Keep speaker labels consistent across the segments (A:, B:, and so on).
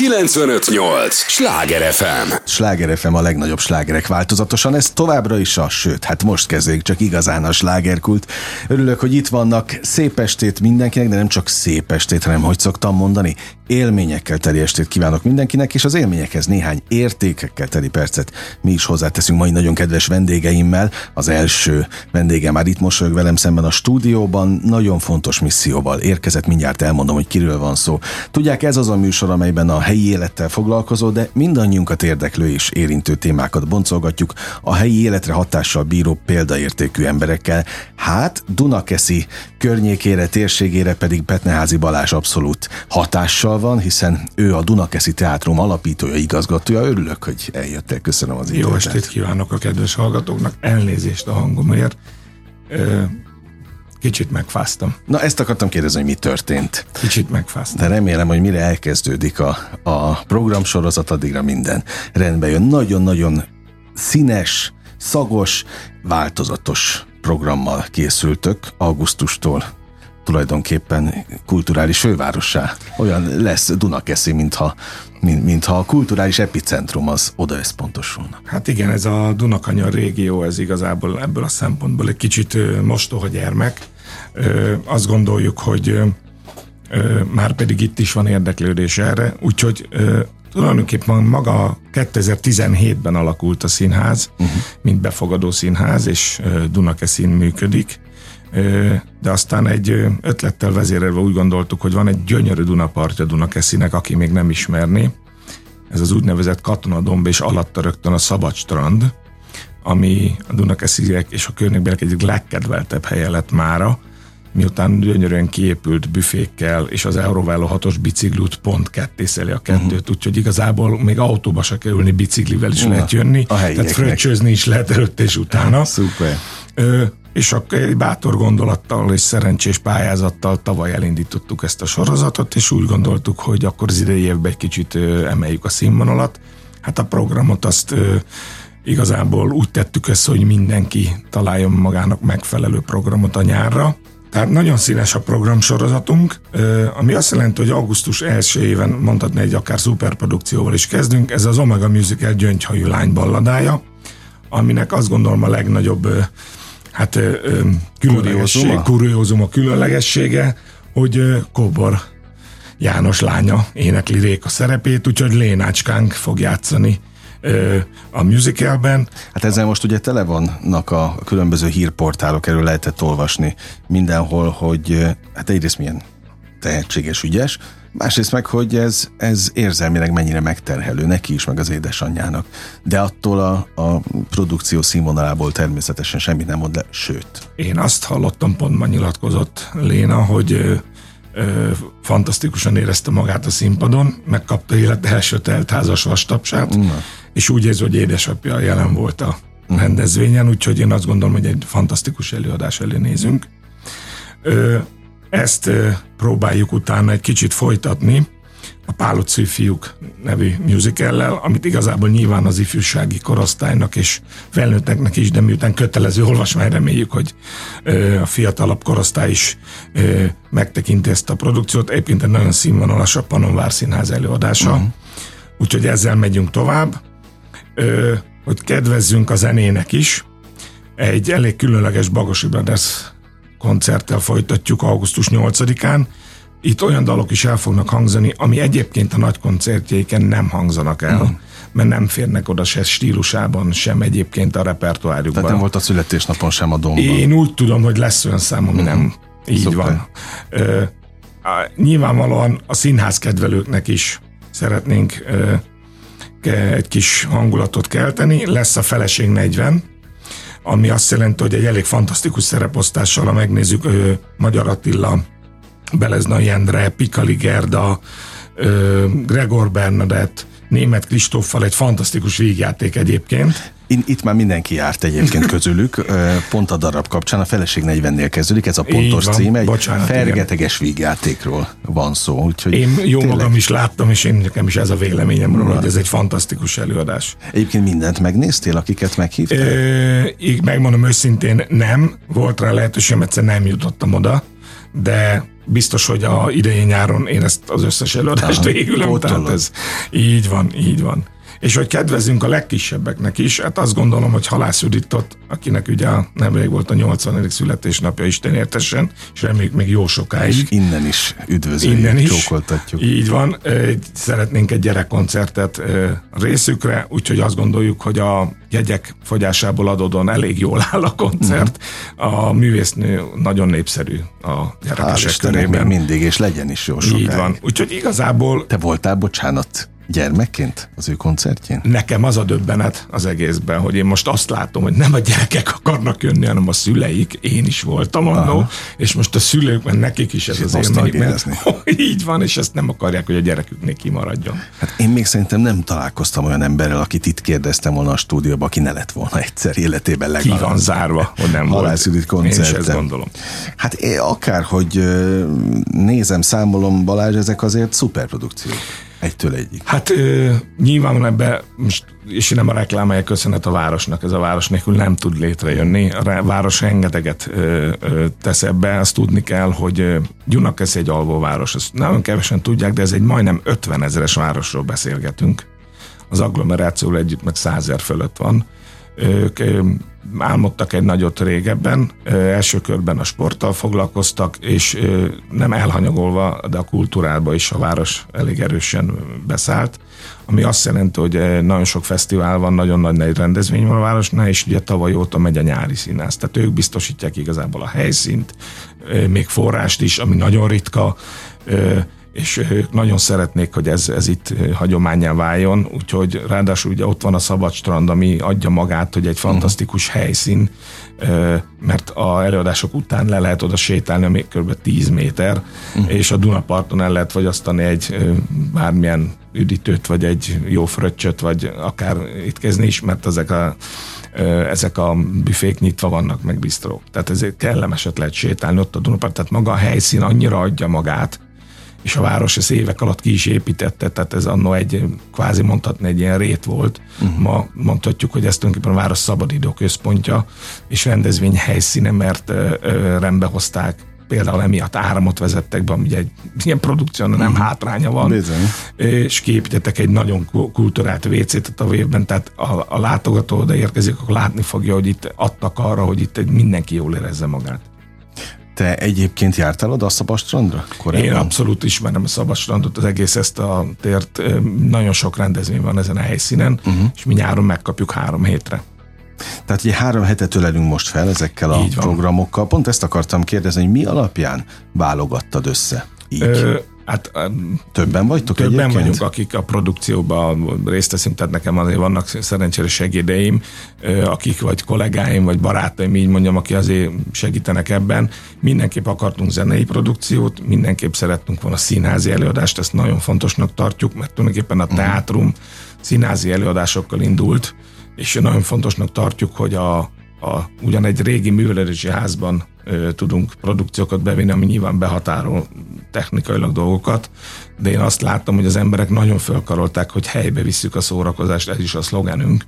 A: 958! Sláger FM!
B: Sláger FM a legnagyobb slágerek változatosan, ez továbbra is a, sőt, hát most kezdődik csak igazán a slágerkult. Örülök, hogy itt vannak. Szép estét mindenkinek, de nem csak szép estét, hanem hogy szoktam mondani, élményekkel teli estét kívánok mindenkinek, és az élményekhez néhány értékekkel teli percet mi is hozzáteszünk mai nagyon kedves vendégeimmel. Az első vendége már itt mosolyog velem szemben a stúdióban, nagyon fontos misszióval érkezett, mindjárt elmondom, hogy kiről van szó. Tudják, ez az a műsor, amelyben a helyi élettel foglalkozó, de mindannyiunkat érdeklő és érintő témákat boncolgatjuk a helyi életre hatással bíró példaértékű emberekkel. Hát Dunakeszi környékére, térségére pedig Petneházi Balázs abszolút hatással van, hiszen ő a Dunakeszi Teátrum alapítója, igazgatója. Örülök, hogy eljöttél. Köszönöm az időt.
C: Jó estét kívánok a kedves hallgatóknak. Elnézést a hangomért. Kicsit megfáztam.
B: Na ezt akartam kérdezni, hogy mi történt.
C: Kicsit megfáztam.
B: De remélem, hogy mire elkezdődik a, a programsorozat, addigra minden rendbe jön. Nagyon-nagyon színes, szagos, változatos programmal készültök augusztustól tulajdonképpen kulturális fővárossá. Olyan lesz Dunakeszi, mintha, mintha a kulturális epicentrum az oda összpontosulna.
C: Hát igen, ez a Dunakanyar régió, ez igazából ebből a szempontból egy kicsit mostoha gyermek. Azt gondoljuk, hogy már pedig itt is van érdeklődés erre, úgyhogy tulajdonképpen maga 2017-ben alakult a színház, uh-huh. mint befogadó színház, és Dunakeszin működik de aztán egy ötlettel vezérelve úgy gondoltuk, hogy van egy gyönyörű Dunapartja Dunakeszinek, aki még nem ismerné. Ez az úgynevezett Katonadomb és alatta rögtön a Szabad strand, ami a Dunakesziek és a környékbeliek egyik legkedveltebb helye lett mára, miután gyönyörűen kiépült büfékkel, és az Eurovello 6-os biciklút pont kettészeli a kettőt, uh-huh. úgyhogy igazából még autóba se kerülni, biciklivel is uh, lehet jönni, a tehát fröccsözni is lehet előtt és utána.
B: Szuper.
C: Ö, és akkor egy bátor gondolattal és szerencsés pályázattal tavaly elindítottuk ezt a sorozatot, és úgy gondoltuk, hogy akkor az idei évben egy kicsit emeljük a színvonalat. Hát a programot azt igazából úgy tettük ezt, hogy mindenki találjon magának megfelelő programot a nyárra. Tehát nagyon színes a programsorozatunk, ami azt jelenti, hogy augusztus első éven mondhatni egy akár szuperprodukcióval is kezdünk. Ez az Omega Musical gyöngyhajú lány balladája, aminek azt gondolom a legnagyobb hát különlegesség, kuriózum a különlegessége, hogy Kóbor János lánya énekli Réka szerepét, úgyhogy Lénácskánk fog játszani a musicalben.
B: Hát ezzel most ugye tele vannak a különböző hírportálok, erről lehetett olvasni mindenhol, hogy hát egyrészt milyen tehetséges, ügyes, Másrészt meg, hogy ez, ez érzelmileg mennyire megterhelő neki is, meg az édesanyjának. De attól a, a produkció színvonalából természetesen semmit nem mond le, sőt.
C: Én azt hallottam, pont ma nyilatkozott Léna, hogy ö, ö, fantasztikusan érezte magát a színpadon, megkapta élete első teltházas vastapsát, Na. És úgy érzi, hogy édesapja jelen volt a rendezvényen, úgyhogy én azt gondolom, hogy egy fantasztikus előadás elé nézünk. Ezt próbáljuk utána egy kicsit folytatni a Páloczi fiúk nevű musicallel, amit igazából nyilván az ifjúsági korosztálynak és felnőtteknek is, de miután kötelező olvasmány, reméljük, hogy a fiatalabb korosztály is megtekinti ezt a produkciót. Egyébként egy nagyon színvonalas a Panonvár Színház előadása, uh-huh. úgyhogy ezzel megyünk tovább, hogy kedvezzünk a zenének is. Egy elég különleges Bagosi Brothers koncerttel folytatjuk augusztus 8-án. Itt olyan dalok is el fognak hangzani, ami egyébként a nagy koncertjeiken nem hangzanak el. Mm mert nem férnek oda se stílusában, sem egyébként a repertoárjukban.
B: Tehát nem volt a születésnapon sem a domban.
C: Én úgy tudom, hogy lesz olyan szám, ami mm. nem így Szuper. van. Ö, nyilvánvalóan a színház kedvelőknek is szeretnénk ö, egy kis hangulatot kelteni. Lesz a Feleség 40, ami azt jelenti, hogy egy elég fantasztikus szereposztással, ha megnézzük, ö, Magyar Attila, Beleznai Endre, Pikali Gerda, Gregor Bernadett, német Kristóffal egy fantasztikus végjáték egyébként.
B: Itt már mindenki járt egyébként közülük, pont a darab kapcsán, a Feleség 40-nél kezdődik, ez a pontos van, címe, egy bocsánat, fergeteges igen. vígjátékról van szó. Úgyhogy
C: én jó tényleg... magam is láttam, és én nekem is ez a véleményem róla, hogy ez egy fantasztikus előadás.
B: Egyébként mindent megnéztél, akiket meghívtál?
C: Így megmondom őszintén, nem. Volt rá lehetőségem, egyszer nem jutottam oda, de biztos, hogy a idején nyáron én ezt az összes előadást végülöm, tehát ez így van, így van és hogy kedvezünk a legkisebbeknek is, hát azt gondolom, hogy Halász Juditot, akinek ugye nemrég volt a 80. születésnapja, Isten értesen, és reméljük még jó sokáig. És
B: innen is üdvözöljük, innen is, csókoltatjuk.
C: Így van, szeretnénk egy gyerekkoncertet részükre, úgyhogy azt gondoljuk, hogy a jegyek fogyásából adódóan elég jól áll a koncert. Mm. A művésznő nagyon népszerű a gyerekesek körében.
B: mindig, és legyen is jó sokáig.
C: Így van, úgyhogy igazából...
B: Te voltál, bocsánat, gyermekként az ő koncertjén?
C: Nekem az a döbbenet az egészben, hogy én most azt látom, hogy nem a gyerekek akarnak jönni, hanem a szüleik. Én is voltam annó, és most a szülők, mert nekik is ez és az élmény. Mert, így van, és ezt nem akarják, hogy a gyereküknél kimaradjon.
B: Hát én még szerintem nem találkoztam olyan emberrel, akit itt kérdeztem volna a stúdióban, aki ne lett volna egyszer életében legalább.
C: Ki van zárva, hogy nem volt.
B: Én is
C: ezt gondolom.
B: Hát én akárhogy nézem, számolom, Balázs, ezek azért szuperprodukciók. Egytől egyik.
C: Hát ö, nyilván ebbe, most, és nem a reklámája köszönet a városnak, ez a város nélkül nem tud létrejönni. A város rengeteget ö, ö, tesz ebbe, azt tudni kell, hogy Gyunakesz egy alvóváros, ezt nagyon kevesen tudják, de ez egy majdnem 50 ezeres városról beszélgetünk. Az agglomerációval együtt meg százer fölött van. Ők álmodtak egy nagyot régebben, első körben a sporttal foglalkoztak, és nem elhanyagolva, de a kultúrába is a város elég erősen beszállt, ami azt jelenti, hogy nagyon sok fesztivál van, nagyon nagy rendezvény van a városnál, és ugye tavaly óta megy a nyári színász. Tehát ők biztosítják igazából a helyszínt, még forrást is, ami nagyon ritka, és ők nagyon szeretnék, hogy ez, ez itt hagyományá váljon, úgyhogy ráadásul ugye ott van a szabad strand, ami adja magát, hogy egy mhm. fantasztikus helyszín, mert a előadások után le lehet oda sétálni, még kb. 10 méter, uh-huh. és a Dunaparton el lehet fogyasztani egy bármilyen üdítőt, vagy egy jó fröccsöt, vagy akár étkezni is, mert ezek a ezek a büfék nyitva vannak, meg bisztrók. Tehát ezért kellemeset lehet sétálni ott a Dunapart, tehát maga a helyszín annyira adja magát, és a város ezt évek alatt ki is építette, tehát ez annó egy, kvázi mondhatni egy ilyen rét volt. Uh-huh. Ma mondhatjuk, hogy ez tulajdonképpen a város szabadidő központja, és rendezvény helyszíne, mert ö, ö, rendbe hozták például emiatt áramot vezettek be, ami egy ilyen produkció nem uh-huh. hátránya van, Bizony. és kiépítettek egy nagyon kultúrált WC-t a évben, tehát a, a látogató oda érkezik, akkor látni fogja, hogy itt adtak arra, hogy itt mindenki jól érezze magát.
B: Te egyébként jártál oda a Szabadstrandra?
C: Korábban? Én abszolút ismerem a Szabadstrandot, az egész ezt a tért. Nagyon sok rendezvény van ezen a helyszínen, uh-huh. és mi nyáron megkapjuk három hétre.
B: Tehát ugye három hetet ölelünk most fel ezekkel a programokkal. Pont ezt akartam kérdezni, hogy mi alapján válogattad össze? Így. Ö,
C: Hát
B: többen vagytok
C: Többen
B: egyébként?
C: vagyunk, akik a produkcióban részt teszünk, tehát nekem azért vannak szerencsére segédeim, akik vagy kollégáim, vagy barátaim, így mondjam, aki azért segítenek ebben. Mindenképp akartunk zenei produkciót, mindenképp szerettünk volna színházi előadást, ezt nagyon fontosnak tartjuk, mert tulajdonképpen a mhm. teátrum színházi előadásokkal indult, és nagyon fontosnak tartjuk, hogy a, a, ugyan egy régi művelési házban ö, tudunk produkciókat bevinni, ami nyilván behatárol technikailag dolgokat, de én azt láttam, hogy az emberek nagyon fölkarolták, hogy helybe visszük a szórakozást, ez is a szlogenünk,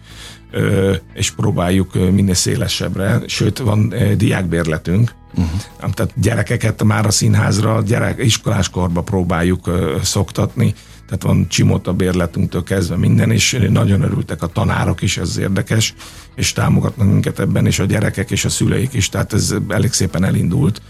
C: ö, és próbáljuk minél szélesebbre, sőt van ö, diákbérletünk, uh-huh. tehát gyerekeket már a színházra, gyerek, iskoláskorba próbáljuk ö, szoktatni, tehát van csimota bérletünktől kezdve minden, és nagyon örültek a tanárok is, ez érdekes, és támogatnak minket ebben, és a gyerekek és a szüleik is, tehát ez elég szépen elindult,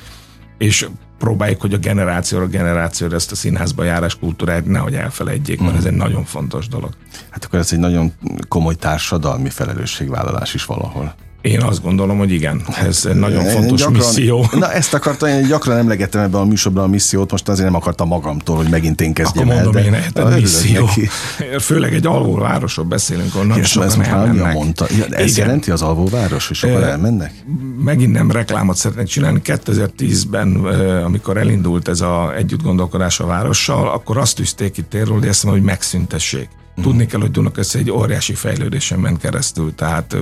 C: és próbáljuk, hogy a generációra generációra ezt a színházba járás kultúrát nehogy elfelejtjék, mert ez egy nagyon fontos dolog.
B: Hát akkor ez egy nagyon komoly társadalmi felelősségvállalás is valahol.
C: Én azt gondolom, hogy igen, ez egy nagyon fontos gyakran, misszió.
B: Na ezt akartam, én gyakran emlegettem ebben a műsorban a missziót, most azért nem akartam magamtól, hogy megint én kezdjem
C: Akkor mondom el. Én, de, misszió. Neki. Főleg egy alvóvárosról beszélünk, ahol nagyon sokan elmennek.
B: Mondta. Ja, ez igen. jelenti az alvóváros, hogy sokan elmennek?
C: Megint nem reklámot szeretnék csinálni. 2010-ben, amikor elindult ez a együtt gondolkodás a várossal, akkor azt tűzték itt térről, hogy ezt mondom, hogy megszüntessék. Tudni kell, hogy Dunakeszi egy óriási fejlődésen ment keresztül, tehát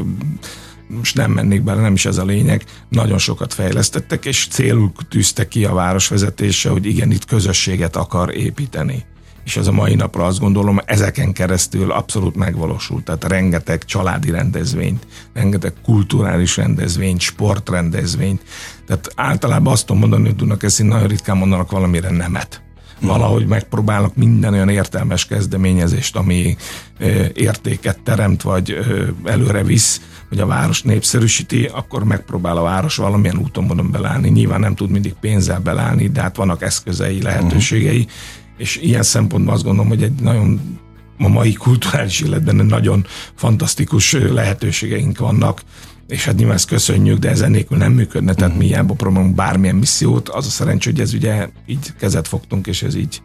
C: most nem mennék bele, nem is ez a lényeg, nagyon sokat fejlesztettek, és célul tűzte ki a városvezetése, hogy igen, itt közösséget akar építeni és ez a mai napra azt gondolom, ezeken keresztül abszolút megvalósult. Tehát rengeteg családi rendezvényt, rengeteg kulturális rendezvényt, sportrendezvényt. Tehát általában azt tudom mondani, hogy tudnak ezt nagyon ritkán mondanak valamire nemet valahogy megpróbálnak minden olyan értelmes kezdeményezést, ami értéket teremt, vagy előre visz, hogy a város népszerűsíti, akkor megpróbál a város valamilyen úton módon belállni. Nyilván nem tud mindig pénzzel belállni, de hát vannak eszközei, lehetőségei, uh-huh. és ilyen szempontból azt gondolom, hogy egy nagyon a mai kulturális életben nagyon fantasztikus lehetőségeink vannak és hát nyilván ezt köszönjük, de ezen nélkül nem működne, tehát uh-huh. mi hiába próbálunk bármilyen missziót, az a szerencsé, hogy ez ugye így kezet fogtunk, és ez így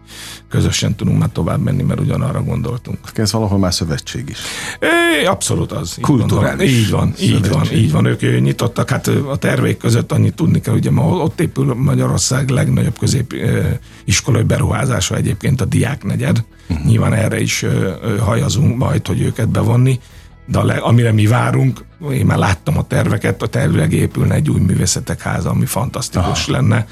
C: közösen tudunk már tovább menni, mert ugyanarra gondoltunk.
B: Ez valahol már szövetség is.
C: É, abszolút az.
B: Kulturális.
C: Így van, így van, így van. Ők nyitottak, hát a terveik között annyit tudni kell, ugye ma ott épül Magyarország legnagyobb középiskolai beruházása egyébként a Diák negyed. Uh-huh. Nyilván erre is hajazunk majd, hogy őket bevonni de le, amire mi várunk, én már láttam a terveket, a tervileg épülne egy új művészetek háza, ami fantasztikus Aha. lenne.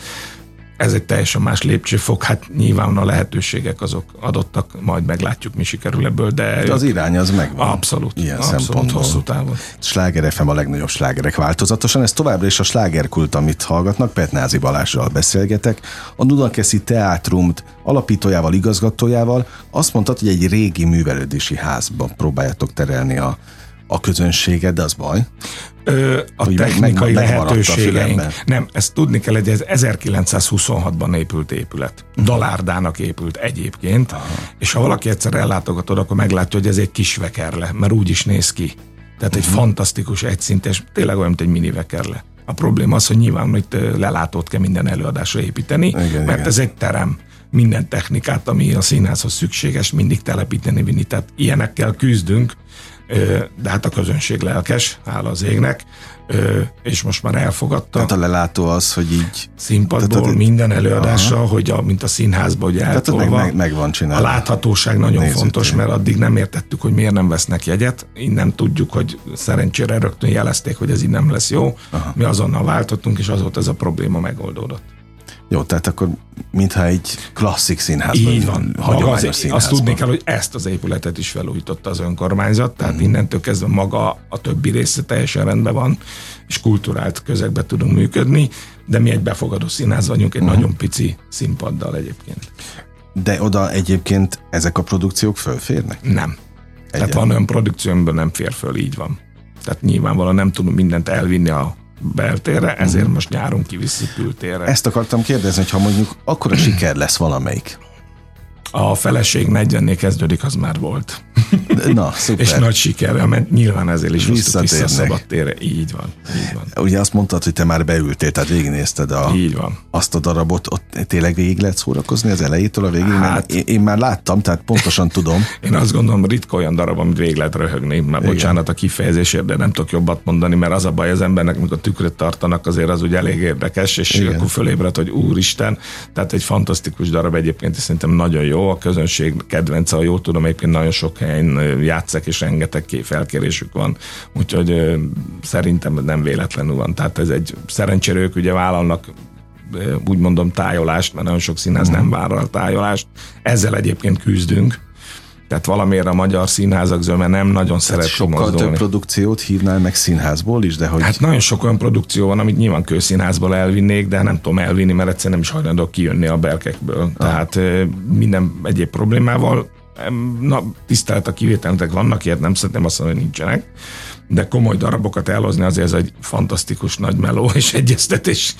C: Ez egy teljesen más lépcsőfok, hát nyilván a lehetőségek azok adottak, majd meglátjuk, mi sikerül ebből, de...
B: de az irány az megvan.
C: Abszolút, ilyen abszolút szempontból. hosszú távon.
B: Sláger FM a legnagyobb slágerek változatosan, ez továbbra is a slágerkult, amit hallgatnak, Petnázi Balázsral beszélgetek, a Dunakeszi Teátrum alapítójával, igazgatójával, azt mondtad, hogy egy régi művelődési házba próbáljátok terelni a a közönséget, de az baj.
C: Ö, a hogy technikai meg, meg, lehetőségeink. Nem, ezt tudni kell, hogy ez 1926-ban épült épület. Uh-huh. Dalárdának épült egyébként, uh-huh. és ha valaki egyszer ellátogatod, akkor meglátja, hogy ez egy kis vekerle, mert úgy is néz ki. Tehát uh-huh. egy mhm. fantasztikus, egyszintes, tényleg olyan, mint egy mini vekerle. A probléma az, hogy nyilván itt lelátót kell minden előadásra építeni, igen, mert igen. ez egy terem minden technikát, ami a színházhoz szükséges, mindig telepíteni, vinni. Tehát ilyenekkel küzdünk, de hát a közönség lelkes, hála az égnek, és most már elfogadta.
B: Tehát a lelátó az, hogy így...
C: Színpadból tehát, minden előadásra, aha. hogy a, mint a színházban, hogy eltolva.
B: Meg, meg, meg van csinálva.
C: A láthatóság nagyon Nézzük fontos, én. mert addig nem értettük, hogy miért nem vesznek jegyet. Innen tudjuk, hogy szerencsére rögtön jelezték, hogy ez így nem lesz jó. Aha. Mi azonnal váltottunk, és azóta ez a probléma megoldódott.
B: Jó, tehát akkor mintha egy klasszik színházban.
C: Így van. Hagyományos az, színházban. Azt tudni kell, hogy ezt az épületet is felújította az önkormányzat, tehát mm. innentől kezdve maga a többi része teljesen rendben van, és kulturált közegbe tudunk működni, de mi egy befogadó színház vagyunk, egy mm. nagyon pici színpaddal egyébként.
B: De oda egyébként ezek a produkciók fölférnek?
C: Nem. Egyen. Tehát van olyan produkció, amiben nem fér föl, így van. Tehát nyilvánvalóan nem tudunk mindent elvinni a beltérre, ezért most nyáron kiviszik kültérre.
B: Ezt akartam kérdezni, hogy ha mondjuk akkora siker lesz valamelyik,
C: a feleség 40-nél kezdődik, az már volt.
B: Na, szuper.
C: És nagy sikerrel, mert nyilván ezért is hoztuk vissza a szabad térre. Így van, így van.
B: Ugye azt mondtad, hogy te már beültél, tehát végignézted a,
C: így van.
B: azt a darabot, ott tényleg végig lehet szórakozni az elejétől a végig? Hát, én, én, már láttam, tehát pontosan tudom.
C: én azt gondolom, ritka olyan darab, amit végig lehet röhögni, mert Igen. bocsánat a kifejezésért, de nem tudok jobbat mondani, mert az a baj az embernek, amikor tükröt tartanak, azért az úgy elég érdekes, és Igen. akkor fölébred, hogy úristen, tehát egy fantasztikus darab egyébként, és szerintem nagyon jó, a közönség kedvence, ha jól tudom, egyébként nagyon sok helyen játszek, és rengeteg felkérésük van, úgyhogy szerintem nem véletlenül van. Tehát ez egy szerencsére ők ugye vállalnak úgy mondom tájolást, mert nagyon sok színház uh-huh. nem vállal tájolást. Ezzel egyébként küzdünk, tehát valamiért a magyar színházak zöme nem nagyon szeret
B: sokkal mozdulni. több produkciót hívnál meg színházból is, de hogy...
C: Hát nagyon sok olyan produkció van, amit nyilván kőszínházból elvinnék, de nem tudom elvinni, mert egyszerűen nem is hajlandok kijönni a belkekből. Ah. Tehát minden egyéb problémával na, tisztelt a kivételnek vannak, ilyet nem szeretném azt mondani, hogy nincsenek, de komoly darabokat elhozni azért ez egy fantasztikus nagy meló és egyeztetés,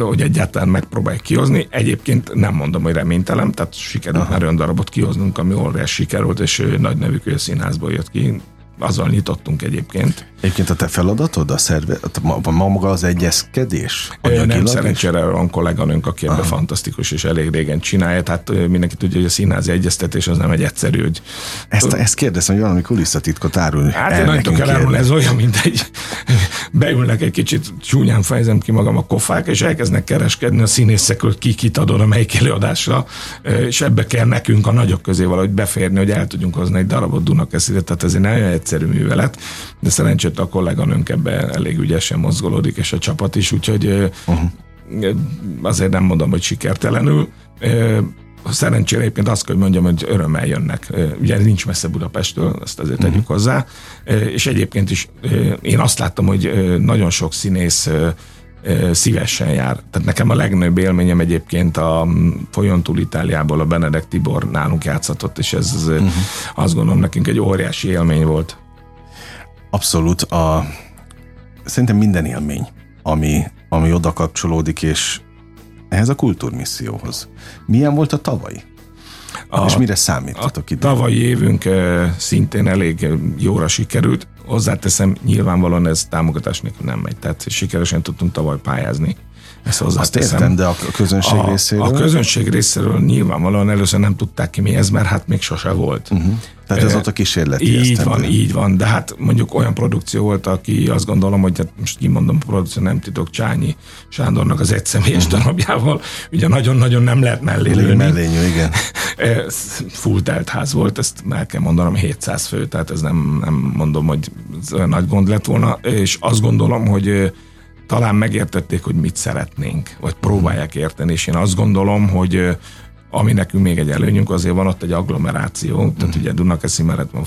C: hogy egyáltalán megpróbáljuk kihozni. Egyébként nem mondom, hogy reménytelen, tehát sikerült Aha. már olyan darabot kihoznunk, ami óriás sikerült, és nagy nevű színházból jött ki azzal nyitottunk egyébként.
B: Egyébként a te feladatod, a szerve, a, maga az egyezkedés?
C: Nem, szerencsére van kolléganőnk, aki ebben fantasztikus és elég régen csinálja, tehát mindenki tudja, hogy a színházi egyeztetés az nem egy egyszerű, hogy...
B: Ezt, ezt kérdezem, hogy valami kulisszatitkot árulni.
C: Hát el én kell elárulni, ez olyan, mint egy beülnek egy kicsit, csúnyán fejezem ki magam a kofák, és elkezdnek kereskedni a színészekről, ki kit adod a melyik előadásra, és ebbe kell nekünk a nagyok közé valahogy beférni, hogy el tudjunk hozni egy darabot Dunakeszire, tehát ez egy nagyon egyszerű művelet, de szerencsét a kolléganőnk ebbe elég ügyesen mozgolódik, és a csapat is, úgyhogy uh-huh. azért nem mondom, hogy sikertelenül. szerencsére egyébként azt kell, hogy mondjam, hogy örömmel jönnek. Ugye nincs messze Budapestől, ezt azért tegyük uh-huh. hozzá. És egyébként is én azt láttam, hogy nagyon sok színész szívesen jár. Tehát nekem a legnagyobb élményem egyébként a Folyon túl Itáliából a Benedek Tibor nálunk játszatott, és ez uh-huh. azt gondolom nekünk egy óriási élmény volt.
B: Abszolút. A, szerintem minden élmény, ami, ami oda kapcsolódik, és ehhez a kultúrmisszióhoz. Milyen volt a tavalyi? A, és mire számítottatok
C: itt? Tavalyi évünk szintén elég jóra sikerült. Hozzáteszem, nyilvánvalóan ez támogatás nélkül nem megy. Tehát sikeresen tudtunk tavaly pályázni.
B: Ezt Azt értem, de a közönség a, részéről?
C: A közönség részéről nyilvánvalóan először nem tudták ki mi ez, mert hát még sose volt. Uh-huh.
B: Tehát ez ott a kísérleti
C: Így van, így van, de hát mondjuk olyan produkció volt, aki azt gondolom, hogy hát most kimondom, a produkció nem titok Csányi Sándornak az egyszemélyes uh-huh. darabjával, ugye nagyon-nagyon nem lehet mellé lőni.
B: Mellényű, igen.
C: Full telt ház volt, ezt meg kell mondanom, 700 fő, tehát ez nem, nem mondom, hogy ez nagy gond lett volna, és azt gondolom, hogy talán megértették, hogy mit szeretnénk, vagy próbálják érteni, és én azt gondolom, hogy ami nekünk még egy előnyünk, azért van ott egy agglomeráció, tehát ugye Dunakeszi mellett van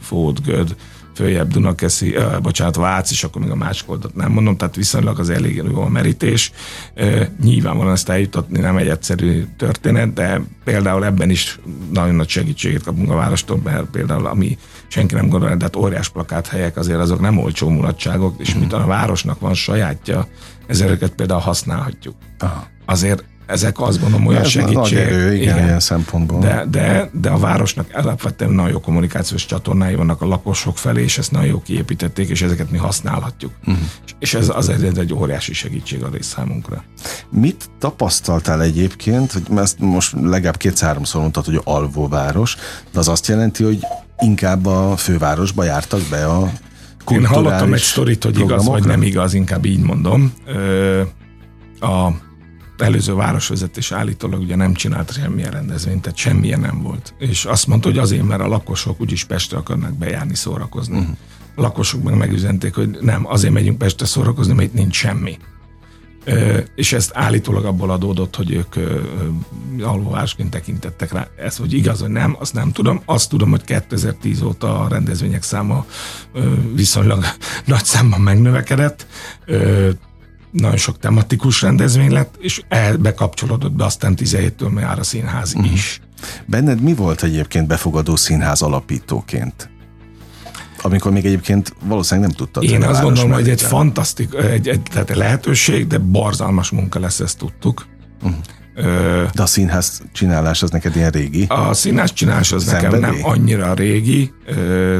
C: Fód, Göd, följebb Dunakeszi, uh, bocsánat, Vác, és akkor még a másik oldalt nem mondom, tehát viszonylag az elég jó a merítés. Uh, nyilvánvalóan ezt eljutatni nem egy egyszerű történet, de például ebben is nagyon nagy segítséget kapunk a várostól, mert például ami senki nem gondolja, de hát óriás plakáthelyek azért azok nem olcsó mulatságok, és mm. mint a városnak van sajátja, ezeket például használhatjuk. Aha. Azért ezek azt gondolom olyan segítség. Nagy
B: erő, igen, igen, ilyen szempontból.
C: De, de, de a városnak alapvetően nagyon jó kommunikációs csatornái vannak a lakosok felé, és ezt nagyon jó kiépítették, és ezeket mi használhatjuk. Uh-huh. És ez azért egy óriási segítség a rész számunkra.
B: Mit tapasztaltál egyébként, hogy ezt most legalább kétszer-háromszor mondtad, hogy alvóváros, de az azt jelenti, hogy inkább a fővárosba jártak be a
C: Én hallottam egy sztorit, hogy igaz vagy nem igaz, inkább így mondom. Ö, a előző városvezetés állítólag ugye nem csinált semmilyen rendezvényt, tehát semmilyen nem volt. És azt mondta, hogy azért, mert a lakosok úgyis Pestre akarnak bejárni, szórakozni. Uh-huh. A lakosok meg megüzenték, hogy nem, azért megyünk Pestre szórakozni, mert itt nincs semmi. Ö, és ezt állítólag abból adódott, hogy ők alvóvárosként tekintettek rá. Ez, hogy igaz, hogy nem, azt nem tudom. Azt tudom, hogy 2010 óta a rendezvények száma ö, viszonylag nagy számban megnövekedett. Ö, nagyon sok tematikus rendezvény lett, és ebbe kapcsolódott be aztán 17-től már a színház uh-huh. is.
B: Benned mi volt egyébként befogadó színház alapítóként? Amikor még egyébként valószínűleg nem tudtad.
C: Én azt gondolom, hogy egy fantasztik, egy, egy, tehát egy lehetőség, de barzalmas munka lesz, ezt tudtuk. Uh-huh.
B: De a színház csinálás az neked ilyen régi?
C: A színház csinálás az Szenvedély? nekem nem annyira régi.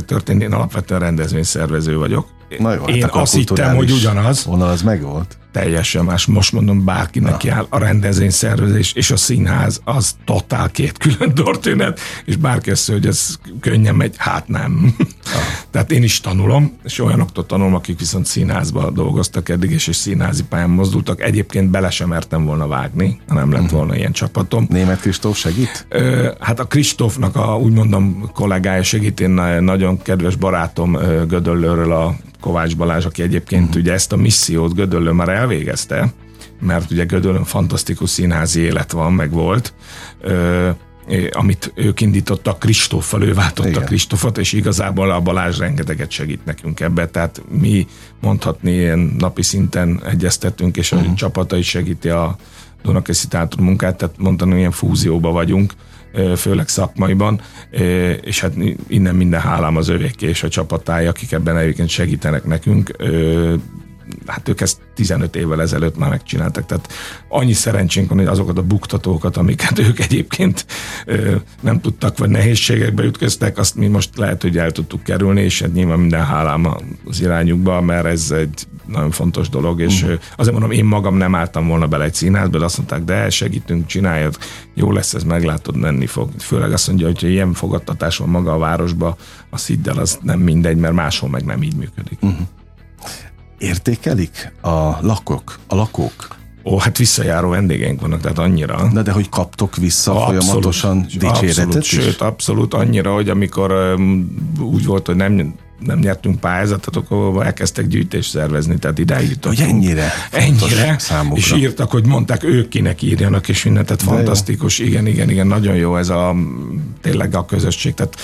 C: Történt, én alapvetően rendezvényszervező vagyok.
B: Na jó, hát
C: én azt hittem, hogy ugyanaz.
B: Vonal az megvolt
C: teljesen más. Most mondom, bárkinek áll a rendezvényszervezés és a színház, az totál két külön történet, és bárki azt hogy ez könnyen megy, hát nem. Tehát én is tanulom, és olyanoktól tanulom, akik viszont színházban dolgoztak eddig, és, és színházi pályán mozdultak. Egyébként bele sem mertem volna vágni, ha nem lett uh-huh. volna ilyen csapatom.
B: Német Kristóf segít?
C: Ö, hát a Kristófnak a úgy mondom kollégája segít, én nagyon kedves barátom Gödöllőről a Kovács Balázs, aki egyébként uh-huh. ugye ezt a missziót Gödöllő már elvégezte, mert ugye Gödöllön fantasztikus színházi élet van, meg volt, ö, amit ők indítottak, Kristóffal, ő váltotta Kristófot, és igazából a Balázs rengeteget segít nekünk ebbe, tehát mi mondhatni ilyen napi szinten egyeztetünk, és uh-huh. a csapata is segíti a Dunakeszi Teátrum munkát, tehát mondtam, ilyen fúzióba vagyunk, főleg szakmaiban, és hát innen minden hálám az övéké és a csapatája, akik ebben egyébként segítenek nekünk hát ők ezt 15 évvel ezelőtt már megcsináltak, tehát annyi szerencsénk van, hogy azokat a buktatókat, amiket ők egyébként ö, nem tudtak, vagy nehézségekbe ütköztek, azt mi most lehet, hogy el tudtuk kerülni, és hát nyilván minden hálám az irányukba, mert ez egy nagyon fontos dolog, és uh-huh. azért mondom, én magam nem álltam volna bele egy színházba, de azt mondták, de segítünk, csináljad, jó lesz, ez meglátod, menni fog. Főleg azt mondja, hogy ilyen fogadtatás van maga a városba, az hidd el, az nem mindegy, mert máshol meg nem így működik. Uh-huh.
B: Értékelik a lakók, a lakók?
C: Ó, hát visszajáró vendégeink vannak, tehát annyira.
B: De, de hogy kaptok vissza abszolút, folyamatosan dicséretet abszolút,
C: is? Sőt, abszolút annyira, hogy amikor um, úgy volt, hogy nem nem nyertünk pályázatot, akkor elkezdtek gyűjtést szervezni, tehát idáig jutottunk.
B: Hogy ennyire?
C: Ennyire. Számukra. És írtak, hogy mondták, ők kinek írjanak, és minden, tehát De fantasztikus. Jó. Igen, igen, igen, nagyon jó ez a tényleg a közösség. Tehát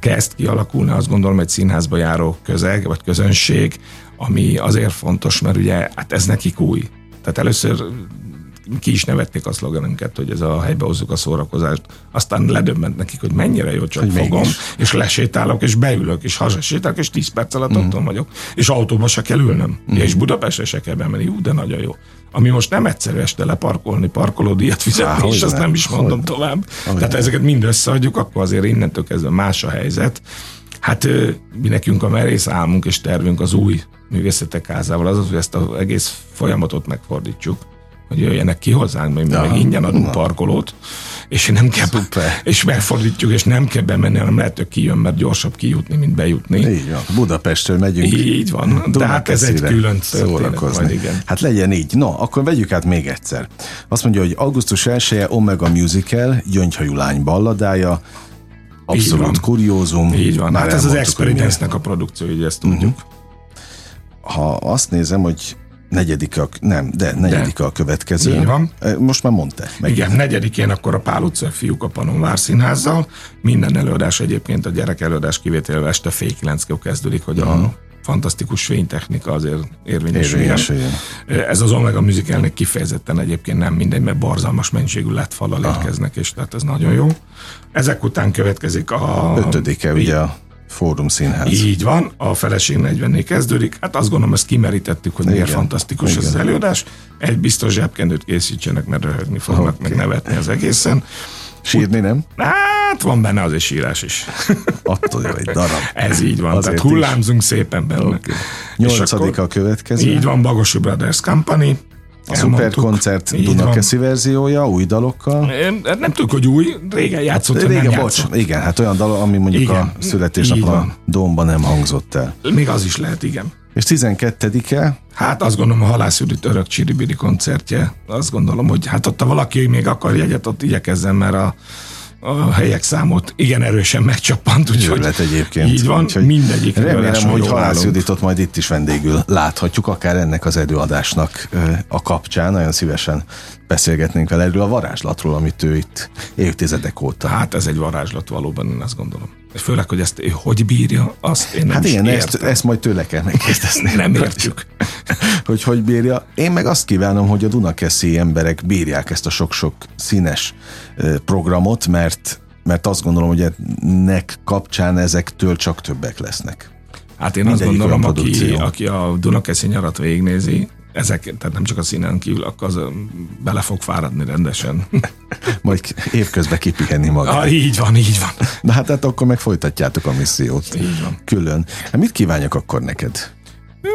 C: kezd kialakulni, azt gondolom, egy színházba járó közeg, vagy közönség, ami azért fontos, mert ugye hát ez nekik új. Tehát először ki is nevették a szlogenünket, hogy ez a helybe hozzuk a szórakozást. Aztán ledöbbent nekik, hogy mennyire jó, csak hogy fogom, mégis. és lesétálok, és beülök, és hazasétálok, és 10 perc alatt mm. otthon vagyok. És autóba se kell ülnöm. Mm. És Budapestre se kell bemenni. Ú, de nagyon jó. Ami most nem egyszerű este leparkolni, parkolódíjat fizetni, Há, és azt nem is mondom hogy? tovább. Hogy Tehát ne. ezeket mind összeadjuk, akkor azért innentől kezdve más a helyzet. Hát mi nekünk a merész álmunk és tervünk az új művészetek házával az, hogy ezt az egész folyamatot megfordítsuk hogy jöjjenek ki hozzánk, mert ja, meg ingyen adunk na. parkolót, és nem kell, Szuper. és megfordítjuk, és nem kell bemenni, hanem lehet, hogy kijön, mert gyorsabb kijutni, mint bejutni.
B: Így van. Budapestről megyünk.
C: Így van. De hát ez egy külön szórakozni. Igen.
B: Hát legyen így. No, akkor vegyük át még egyszer. Azt mondja, hogy augusztus 1 -e Omega Musical, Gyöngyhajú lány balladája, abszolút kuriózum.
C: Így van. Már hát ez az Experience-nek a produkció, hogy ezt tudjuk.
B: Ha azt nézem, hogy negyedik a, nem, de negyedik de. a következő. Így van. Most már mondta.
C: Meg. Igen, negyedikén akkor a Pál utca fiúk a Panonvár színházzal. Minden előadás egyébként a gyerek előadás kivételével este fél kilenckor kezdődik, hogy uh-huh. a mhm. fantasztikus fénytechnika azért érvényesüljön. Ez az Omega Musicalnek kifejezetten egyébként nem mindegy, mert barzalmas mennyiségű lett falal érkeznek, és tehát ez nagyon jó. Ezek után következik a...
B: Ötödike, ugye a Fórum Színház.
C: Így van, a feleség 40 kezdődik. Hát azt gondolom, ezt kimerítettük, hogy Igen. miért fantasztikus Igen. ez az előadás. Egy biztos zsebkendőt készítsenek, mert röhögni fognak, okay. meg nevetni az egészen.
B: Sírni nem?
C: Hát van benne az egy sírás is.
B: Attól jó egy darab.
C: Ez így van, Azért tehát hullámzunk is. szépen benne. Okay.
B: Nyolcadik a következő.
C: Így van, Bagosi Brothers Company.
B: A szuperkoncert Dunakeszi verziója, új dalokkal?
C: Én nem tudjuk, hogy új, régen játszott, régen, nem bocs, játszott.
B: Igen, hát olyan dal, ami mondjuk igen, a születésnapon a Dómban nem hangzott el.
C: Még az is lehet, igen.
B: És 12-e?
C: Hát azt gondolom a Halászűrűt örök Csiribiri koncertje. Azt gondolom, hogy hát ott a valaki még akar jegyet, ott igyekezzen, mert a a helyek számot igen erősen megcsappant, úgyhogy
B: lett egyébként.
C: így van, úgyhogy mindegyik
B: Remélem, hogy Halász Juditot majd itt is vendégül láthatjuk, akár ennek az előadásnak a kapcsán, nagyon szívesen beszélgetnénk vele erről a varázslatról, amit ő itt évtizedek óta.
C: Hát ez egy varázslat valóban, én azt gondolom. És főleg, hogy ezt ő hogy bírja, azt én nem
B: Hát igen,
C: ezt,
B: ezt majd tőle kell megkérdezni.
C: nem értjük.
B: hogy hogy bírja. Én meg azt kívánom, hogy a Dunakeszi emberek bírják ezt a sok-sok színes programot, mert, mert azt gondolom, hogy ennek kapcsán ezektől csak többek lesznek.
C: Hát én Mindegyik azt gondolom, aki, aki a Dunakeszi nyarat végignézi, ezek, tehát nem csak a színen kívül, akkor az bele fog fáradni rendesen.
B: Majd évközben kipihenni magát.
C: Ah, így van, így van.
B: Na hát, hát akkor meg folytatjátok a missziót.
C: Így van.
B: Külön. Hát mit kívánjak akkor neked?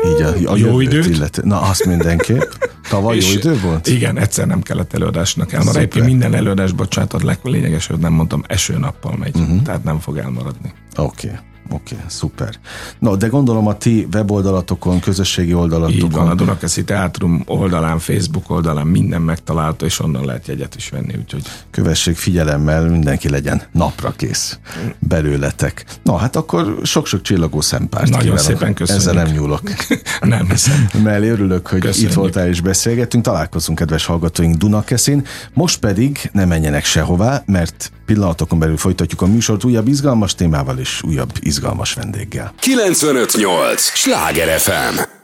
B: Így
C: a, a jó időt.
B: Illet. Na, azt mindenképp. Tavaly jó idő volt?
C: Igen, egyszer nem kellett előadásnak elmaradni. Minden előadás, bocsánat, a leglényegesebb, nem mondtam, eső nappal megy, uh-huh. tehát nem fog elmaradni.
B: Oké. Okay. Oké, okay, szuper. No, de gondolom a ti weboldalatokon, közösségi oldalatokon.
C: Így van, a Dunakeszi Teátrum oldalán, Facebook oldalán minden megtalálható, és onnan lehet jegyet is venni, úgyhogy...
B: Kövessék figyelemmel, mindenki legyen napra kész belőletek. Na, hát akkor sok-sok csillagó szempárt
C: Nagyon kívánok. szépen köszönjük.
B: Ezzel nem nyúlok.
C: nem hiszem.
B: Mellé örülök, hogy köszönjük. itt voltál és beszélgettünk. Találkozunk, kedves hallgatóink Dunakeszin. Most pedig ne menjenek sehová, mert pillanatokon belül folytatjuk a műsort újabb izgalmas témával és újabb izgalmas vendéggel.
A: 958! Sláger FM!